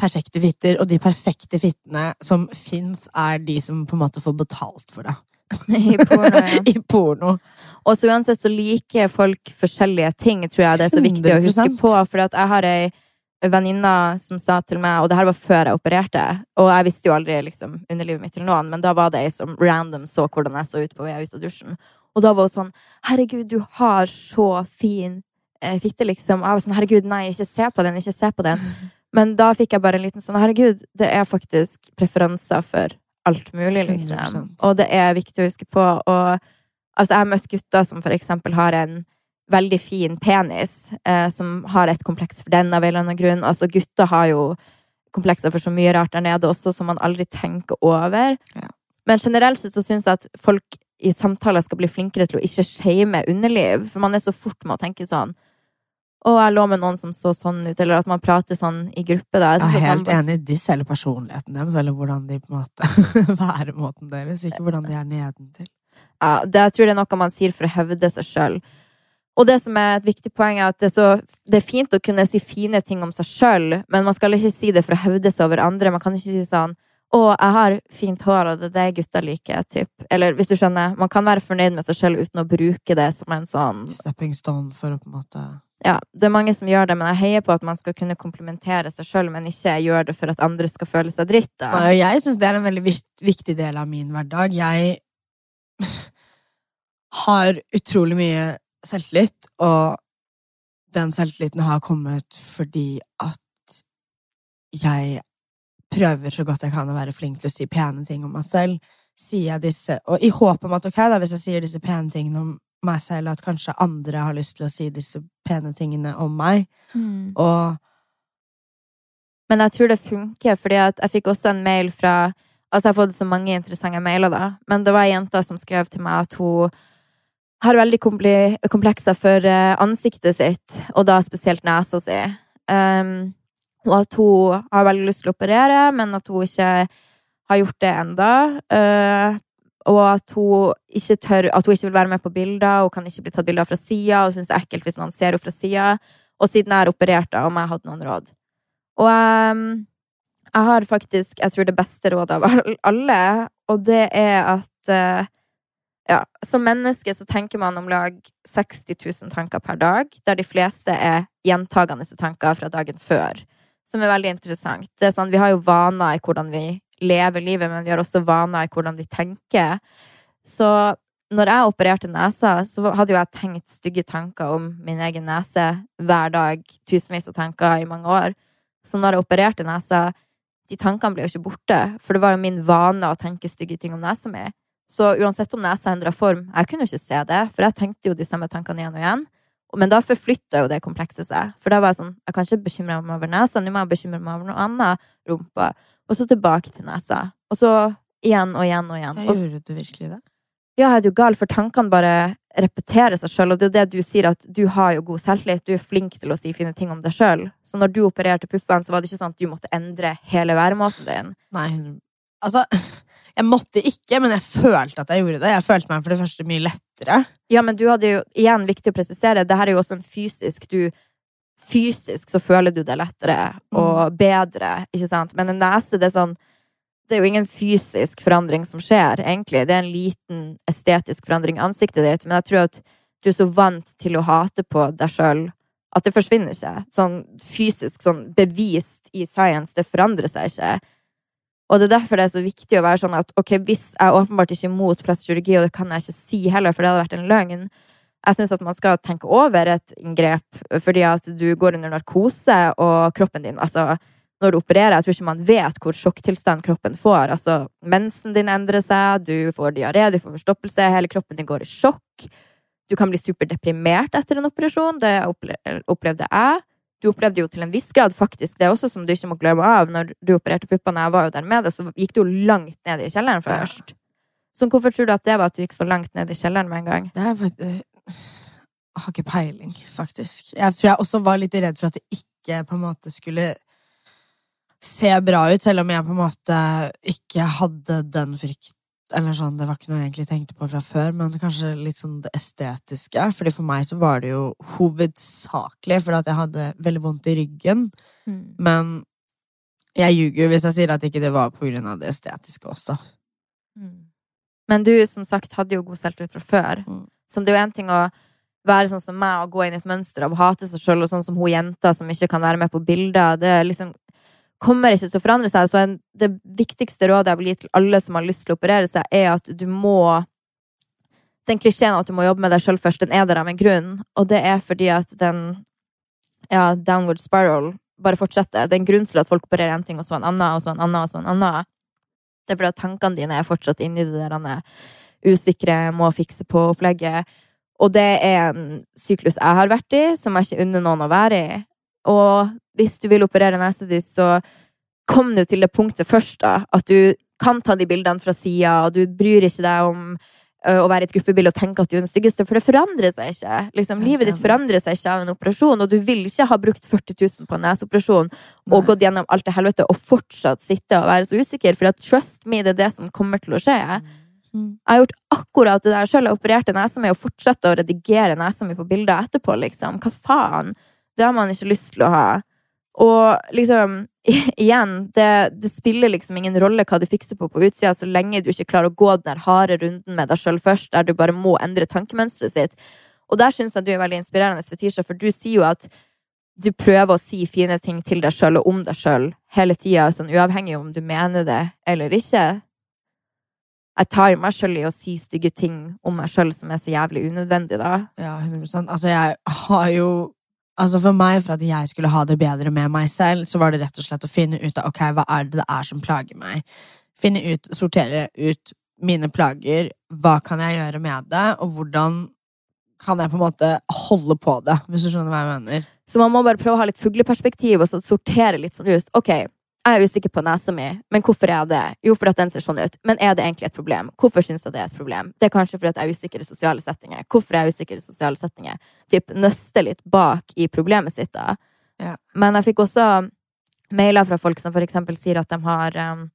perfekte fitter, og de perfekte fittene som fins, er de som på en måte får betalt for det. I porno, ja. I porno. Og så uansett så liker folk forskjellige ting, tror jeg det er så viktig å huske på. For jeg har ei venninne som sa til meg, og det her var før jeg opererte, og jeg visste jo aldri liksom underlivet mitt til noen, men da var det ei som random så hvordan jeg så ut på vei ut av dusjen. Og da var hun sånn Herregud, du har så fin eh, fitte, liksom. Og jeg var sånn Herregud, nei, ikke se på den, ikke se på den. Men da fikk jeg bare en liten sånn Herregud, det er faktisk preferanser for alt mulig, liksom. 100%. Og det er viktig å huske på. Og altså, jeg har møtt gutter som for eksempel har en veldig fin penis, eh, som har et kompleks for den av en eller annen grunn. Altså, gutter har jo komplekser for så mye rart der nede også, som man aldri tenker over. Ja. Men generelt sett så syns jeg at folk i samtaler skal bli flinkere til å ikke shame underliv, for man er så fort med å tenke sånn å, jeg lå med noen som så sånn ut, eller at man prater sånn i gruppe. Da. Jeg jeg er helt man, enig. disse eller personligheten deres, eller hvordan de på en måte væremåten deres, ikke hvordan de er nedentil. Ja, det, jeg tror det er noe man sier for å hevde seg sjøl. Og det som er et viktig poeng, er at det er, så, det er fint å kunne si fine ting om seg sjøl, men man skal ikke si det for å hevde seg over andre. Man kan ikke si sånn 'Å, jeg har fint hår, og det er det gutta liker', typ. Eller hvis du skjønner. Man kan være fornøyd med seg sjøl uten å bruke det som en sånn Stepping stone for å på en måte Ja, det er mange som gjør det, men jeg heier på at man skal kunne komplementere seg sjøl, men ikke gjøre det for at andre skal føle seg dritt. Da. Jeg syns det er en veldig viktig del av min hverdag. Jeg har utrolig mye selvtillit, og den selvtilliten har kommet fordi at jeg prøver så godt jeg kan å være flink til å si pene ting om meg selv. Sier jeg disse, og i håp om at ok, da, hvis jeg sier disse pene tingene om meg selv, at kanskje andre har lyst til å si disse pene tingene om meg. Mm. Og Men jeg tror det funker, fordi jeg fikk også en mail fra Altså, jeg har fått så mange interessante mailer, da, men det var ei jente som skrev til meg at hun har veldig komplekser for eh, ansiktet sitt, og da spesielt nesa si. Um, og at hun har veldig lyst til å operere, men at hun ikke har gjort det enda. Uh, og at hun ikke tør At hun ikke vil være med på bilder, hun kan ikke bli tatt bilder fra sida, og syns det er ekkelt hvis noen ser henne fra sida. Og siden jeg er operert, om jeg hadde noen råd. Og um, jeg har faktisk, jeg tror, det beste rådet av alle, og det er at uh, ja, som menneske så tenker man om lag 60 000 tanker per dag, der de fleste er gjentagende tanker fra dagen før, som er veldig interessant. Det er sånn, vi har jo vaner i hvordan vi lever livet, men vi har også vaner i hvordan vi tenker. Så når jeg opererte nesa, så hadde jo jeg tenkt stygge tanker om min egen nese hver dag, tusenvis av tanker i mange år. Så når jeg opererte nesa, de tankene ble jo ikke borte, for det var jo min vane å tenke stygge ting om nesa mi. Så uansett om nesa endra form, jeg kunne jo ikke se det, for jeg tenkte jo de samme tankene igjen og igjen. Men da forflytta jo det komplekset seg. For da var jeg sånn, jeg kan ikke bekymre meg over nesa, nå må jeg bekymre meg over noe annet. Rumpa. Og så tilbake til nesa. Og så igjen og igjen og igjen. Jeg gjorde du virkelig det? ja, jeg er jo gal, for tankene bare repeterer seg sjøl, og det er jo det du sier, at du har jo god selvtillit, du er flink til å si fine ting om deg sjøl. Så når du opererte puppene, så var det ikke sånn at du måtte endre hele væremåten din. Nei, Altså, jeg måtte ikke, men jeg følte at jeg gjorde det. Jeg følte meg for det første mye lettere. Ja, men du hadde jo, igjen viktig å presisere, det her er jo også en fysisk Du Fysisk så føler du det lettere og bedre, ikke sant? Men en nese, det er sånn Det er jo ingen fysisk forandring som skjer, egentlig. Det er en liten estetisk forandring i ansiktet ditt, men jeg tror at du er så vant til å hate på deg sjøl at det forsvinner ikke. Sånn fysisk, sånn bevist i science, det forandrer seg ikke. Og det er derfor det er så viktig å være sånn at ok, hvis jeg er åpenbart ikke imot plastisk kirurgi, og det kan jeg ikke si heller, for det hadde vært en løgn Jeg syns at man skal tenke over et inngrep, fordi at du går under narkose, og kroppen din Altså, når du opererer, jeg tror ikke man vet hvor sjokktilstand kroppen får. Altså, mensen din endrer seg, du får diaré, du får forstoppelse, hele kroppen din går i sjokk. Du kan bli superdeprimert etter en operasjon. Det opplevde jeg. Du opplevde jo til en viss grad faktisk det også, som du ikke må glemme av. Når du opererte puppene, jeg var jo der med det, så gikk du jo langt ned i kjelleren først. Så hvorfor tror du at det var at du gikk så langt ned i kjelleren med en gang? Det er Jeg har ikke peiling, faktisk. Jeg tror jeg også var litt redd for at det ikke på en måte skulle se bra ut, selv om jeg på en måte ikke hadde den frykten Eller sånn, det var ikke noe jeg egentlig tenkte på fra før, men kanskje litt sånn det estetiske. Fordi for meg så var det jo hovedsakelig fordi at jeg hadde veldig vondt i ryggen. Mm. Men jeg ljuger jo hvis jeg sier at ikke det var på grunn av det estetiske også. Mm. Men du som sagt hadde jo god selvtillit fra før. Mm. Så det er jo en ting å være sånn som meg og gå inn i et mønster av å hate seg sjøl, og sånn som hun jenta som ikke kan være med på bilder. Det liksom kommer ikke til å forandre seg. Så det viktigste rådet jeg vil gi til alle som har lyst til å operere seg, er at du må Den klisjeen at du må jobbe med deg sjøl først, den er der av en grunn. Og det er fordi at den ja, downward spiral bare fortsetter. Det er en grunn til at folk opererer en ting, og så en annen, og så en annen, og så en annen. Det er fordi at tankene dine er fortsatt inni det der er usikre, må fikse på opplegget. Og det er en syklus jeg har vært i, som jeg ikke unner noen å være i. Og hvis du vil operere nesa di, så kom du til det punktet først, da. At du kan ta de bildene fra sida, og du bryr ikke deg om å være i et gruppebilde og tenke at du er den styggeste, for det forandrer seg ikke. Liksom, livet ditt forandrer seg ikke av en operasjon, og du vil ikke ha brukt 40 000 på en neseoperasjon og gått gjennom alt det helvete og fortsatt sitte og være så usikker, for at trust me, det er det som kommer til å skje. Mm. Jeg har gjort akkurat det der sjøl. Jeg opererte nesa mi og fortsatte å redigere nesa mi på bilder etterpå, liksom. Hva faen? Det har man ikke lyst til å ha. Og liksom, igjen, det, det spiller liksom ingen rolle hva du fikser på på utsida, så lenge du ikke klarer å gå den der harde runden med deg sjøl først, der du bare må endre tankemønsteret sitt. Og der syns jeg du er veldig inspirerende, Fetisha, for du sier jo at du prøver å si fine ting til deg sjøl og om deg sjøl hele tida, sånn uavhengig om du mener det eller ikke. Jeg tar jo meg sjøl i å si stygge ting om meg sjøl som er så jævlig unødvendig, da. Ja, 100 Altså, jeg har jo Altså For meg, for at jeg skulle ha det bedre med meg selv, så var det rett og slett å finne ut av ok, hva er det det er som plager meg. Finne ut, sortere ut mine plager. Hva kan jeg gjøre med det, og hvordan kan jeg på en måte holde på det, hvis du skjønner hva jeg mener. Så man må bare prøve å ha litt fugleperspektiv og så sortere litt sånn ut. Ok, jeg er usikker på nesa mi, men hvorfor er jeg det? Jo, fordi at den ser sånn ut. Men er det egentlig et problem? Hvorfor syns jeg det er et problem? Det er kanskje fordi at jeg er usikker i sosiale settinger. Hvorfor er jeg usikker i sosiale settinger? Typ nøste litt bak i problemet sitt, da. Ja. Men jeg fikk også mailer fra folk som for eksempel sier at de har um,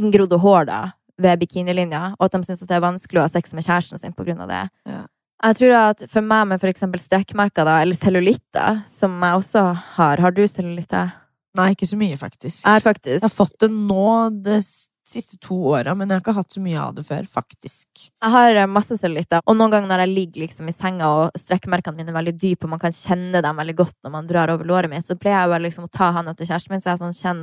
inngrodde hår da, ved bikinilinja, og at de syns det er vanskelig å ha sex med kjæresten sin på grunn av det. Ja. Jeg tror at for meg med for eksempel strekkmerker, da, eller cellulitter, som jeg også har Har du cellulitter? Nei, ikke så mye, faktisk. Har faktisk. Jeg har fått det nå de siste to åra, men jeg har ikke hatt så mye av det før, faktisk. Jeg har eh, masse cellulitter, og noen ganger når jeg ligger liksom i senga og strekkmerkene mine er veldig dype, og man kan kjenne dem veldig godt når man drar over låret mitt, så pleier jeg bare liksom å ta handa til kjæresten min, så jeg er sånn kjenn,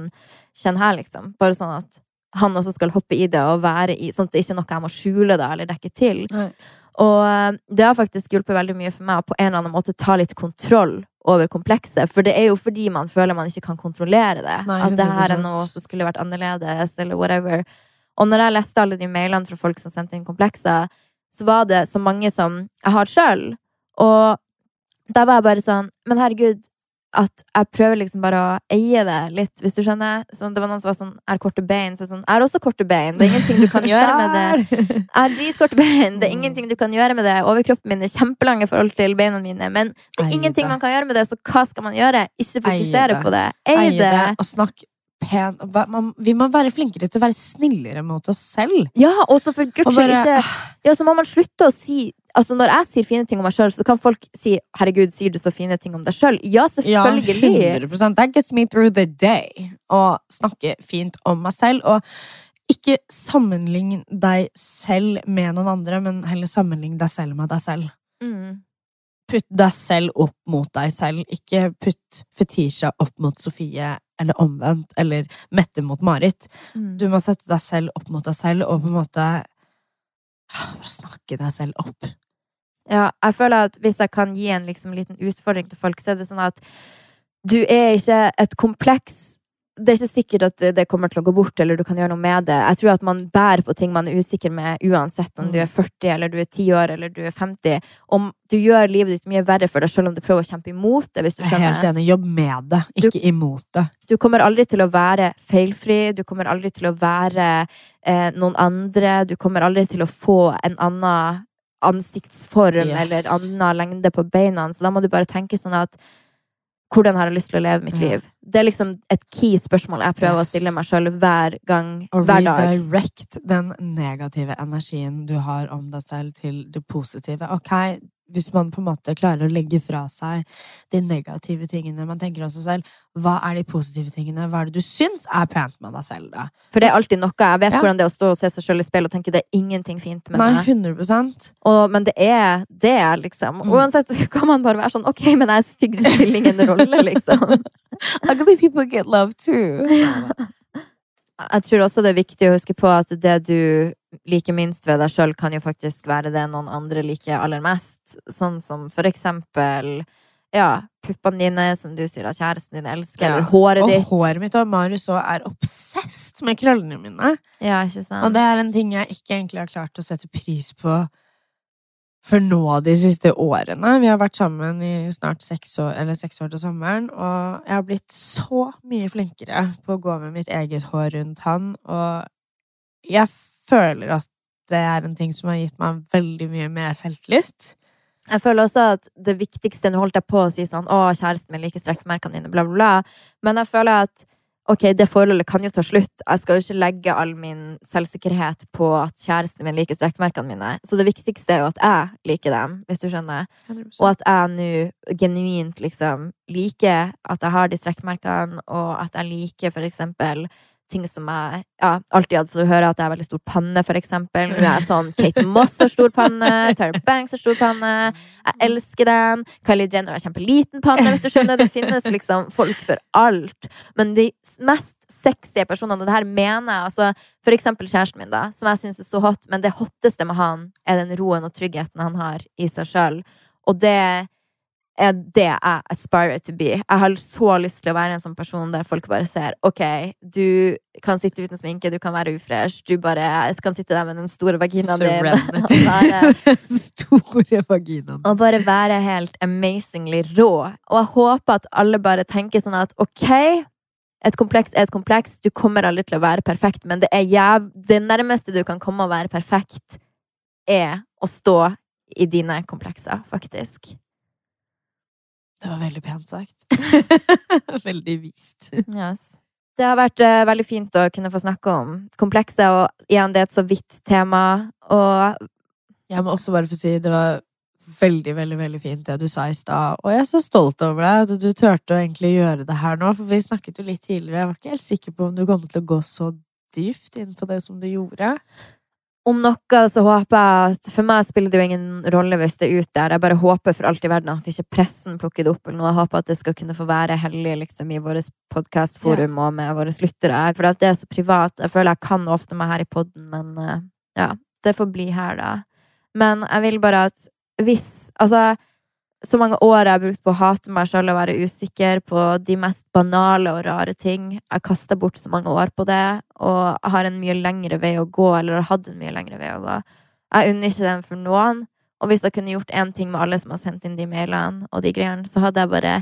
kjenn her, liksom. Bare sånn at han også skal hoppe i det og være i, sånn at det ikke er noe jeg må skjule da, eller dekke til. Nei. Og eh, det har faktisk hjulpet veldig mye for meg å på en eller annen måte ta litt kontroll over komplekset. For det er jo fordi man føler man ikke kan kontrollere det. Nei, at det her er noe som skulle vært annerledes, eller whatever. Og når jeg leste alle de mailene fra folk som sendte inn komplekser, så var det så mange som jeg har sjøl. Og da var jeg bare sånn Men herregud, at jeg prøver liksom bare å eie det litt, hvis du skjønner. Sånn, det var noen som var sånn Er korte bein? Så sånn, jeg har også korte bein. Det er ingenting du kan gjøre med det. Er Jeg har dritkorte bein. Det er Mm. ingenting du kan gjøre med det. Overkroppen min er kjempelang i forhold til beina mine. Men det er ingenting man kan gjøre med det, så hva skal man gjøre? Ikke fokusere på det. Eie det, og snakk hva- man- Vi må være flinkere til å være snillere mot oss selv. Ja, og så for guds skyld ikke Ja, så må man slutte å si Altså, når jeg sier fine ting om meg sjøl, så kan folk si 'herregud, sier du så fine ting om deg sjøl'? Ja, Ja, selvfølgelig. 100 That gets me through the day. Å snakke fint om meg selv. Og ikke sammenlign deg selv med noen andre, men heller sammenlign deg selv med deg selv. Mm. Putt deg selv opp mot deg selv. Ikke putt Fetisha opp mot Sofie, eller omvendt, eller Mette mot Marit. Mm. Du må sette deg selv opp mot deg selv, og på en måte ah, Bare snakke deg selv opp. Ja, jeg føler at hvis jeg kan gi en liksom, liten utfordring til folk, så er det sånn at du er ikke et kompleks Det er ikke sikkert at det kommer til å gå bort, eller du kan gjøre noe med det. Jeg tror at man bærer på ting man er usikker med, uansett om du er 40, eller du er 10 år, eller du er 50. Om du gjør livet ditt mye verre for deg selv om du prøver å kjempe imot det, hvis du Jeg er helt enig. Jobb med det, ikke imot det. Du kommer aldri til å være feilfri, du kommer aldri til å være eh, noen andre, du kommer aldri til å få en annen ansiktsform Yes. eller annen lengde på beina, så da må du bare tenke sånn at hvordan har jeg lyst til å leve mitt Ja. liv? Det er liksom et key spørsmål jeg prøver Yes. å stille meg sjøl hver gang, Og hver dag. redirect den negative energien du har om deg selv, til det positive. Ok, hvis man på en måte klarer å legge fra seg de negative tingene man tenker om seg selv, hva er de positive tingene? Hva er det du syns er pent med deg selv, da? For det er alltid noe. Jeg vet Ja. hvordan det er å stå og se seg sjøl i speilet og tenke det er ingenting fint med Nei, 100% Og, men det er det, liksom. Mm. Uansett kan man bare være sånn OK, men jeg er stygg, det spiller ingen rolle, liksom. Ugly people get love too. Jeg tror også det er viktig å huske på at det du liker minst ved deg sjøl, kan jo faktisk være det noen andre liker aller mest. Sånn som for eksempel ja, puppene dine, som du sier at kjæresten din elsker, Ja. eller håret Og ditt. håret mitt og Marius òg er obsesst med krøllene mine. Ja, ikke sant? Og det er en ting jeg ikke egentlig har klart å sette pris på for nå de siste årene. Vi har vært sammen i snart seks år, eller seks år til sommeren, og jeg har blitt så mye flinkere på å gå med mitt eget hår rundt han, og jeg føler at det er en ting som har gitt meg veldig mye mer selvtillit. Jeg føler også at det viktigste Nå holdt jeg på å si sånn Å, kjæresten min liker strekkmerkene mine, bla, bla, bla. Men jeg føler at Ok, det forholdet kan jo ta slutt. Jeg skal jo ikke legge all min selvsikkerhet på at kjæresten min liker strekkmerkene mine. Så det viktigste er jo at jeg liker dem, hvis du skjønner. Og at jeg nå genuint liksom liker at jeg har de strekkmerkene, og at jeg liker for eksempel ting som jeg ja, alltid hadde fått høre at jeg har veldig stor panne, for eksempel. Nå er sånn Kate Moss har stor panne, Tara Banks har stor panne. Jeg elsker den. Kylie Jenner har kjempeliten panne, hvis du skjønner. Det finnes liksom folk for alt. Men de mest sexy personene, og det her mener jeg altså For eksempel kjæresten min, da, som jeg syns er så hot, men det hotteste med han er den roen og tryggheten han har i seg sjøl. Og det er det jeg aspire to be. Jeg har så lyst til å være en sånn person der folk bare ser OK, du kan sitte uten sminke, du kan være ufresh, du bare kan sitte der med den store vaginaen din og være, Store vaginaen. og bare være helt amazingly rå. Og jeg håper at alle bare tenker sånn at OK, et kompleks er et kompleks, du kommer aldri til å være perfekt, men det jæv... Det nærmeste du kan komme å være perfekt, er å stå i dine komplekser, faktisk. Det var veldig pent sagt. veldig vist. Yes. Det har vært uh, veldig fint å kunne få snakke om komplekset, og igjen, det er et så vidt tema. Og Jeg må også bare få si det var veldig, veldig veldig fint det du sa i stad. Og jeg er så stolt over deg at du turte å egentlig gjøre det her nå. For vi snakket jo litt tidligere. Jeg var ikke helt sikker på om du kom til å gå så dypt inn på det som du gjorde. Om noe så håper jeg at For meg spiller det jo ingen rolle hvis det er ut der. Jeg bare håper for alt i verden at ikke pressen plukker det opp. eller noe. Jeg håper at det skal kunne få være hellig liksom, i vårt podkastforum og med våre lyttere. For det er så privat. Jeg føler jeg kan åpne meg her i poden, men eh, ja, det får bli her, da. Men jeg vil bare at hvis Altså, så mange år jeg har brukt på å hate meg sjøl og være usikker på de mest banale og rare ting. Jeg kasta bort så mange år på det, og jeg har en mye lengre vei å gå, eller har hatt en mye lengre vei å gå. Jeg unner ikke den for noen. Og hvis jeg kunne gjort én ting med alle som har sendt inn de mailene, og de greiene, så hadde jeg bare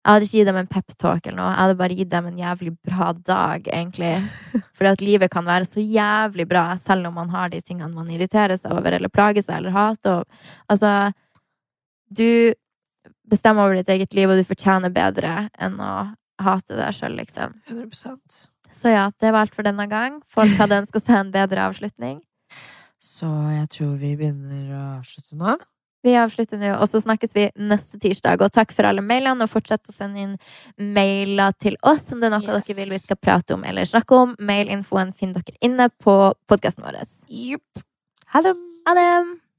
Jeg hadde ikke gitt dem en peptalk eller noe. Jeg hadde bare gitt dem en jævlig bra dag, egentlig. Fordi at livet kan være så jævlig bra, selv om man har de tingene man irriterer seg over, eller plager seg, eller hater. Altså Du bestemmer over ditt eget liv, og du fortjener bedre enn å hate deg sjøl, liksom. 100 Så ja, det var alt for denne gang. Folk hadde ønska seg en bedre avslutning. Så jeg tror vi begynner å avslutte nå. Vi avslutter nå, og så snakkes vi neste tirsdag. Og takk for alle mailene, og fortsett å sende inn mailer til oss om det er noe Yes. dere vil vi skal prate om eller snakke om. Mailinfoen finner dere inne på podkasten vår. Det! Ha det!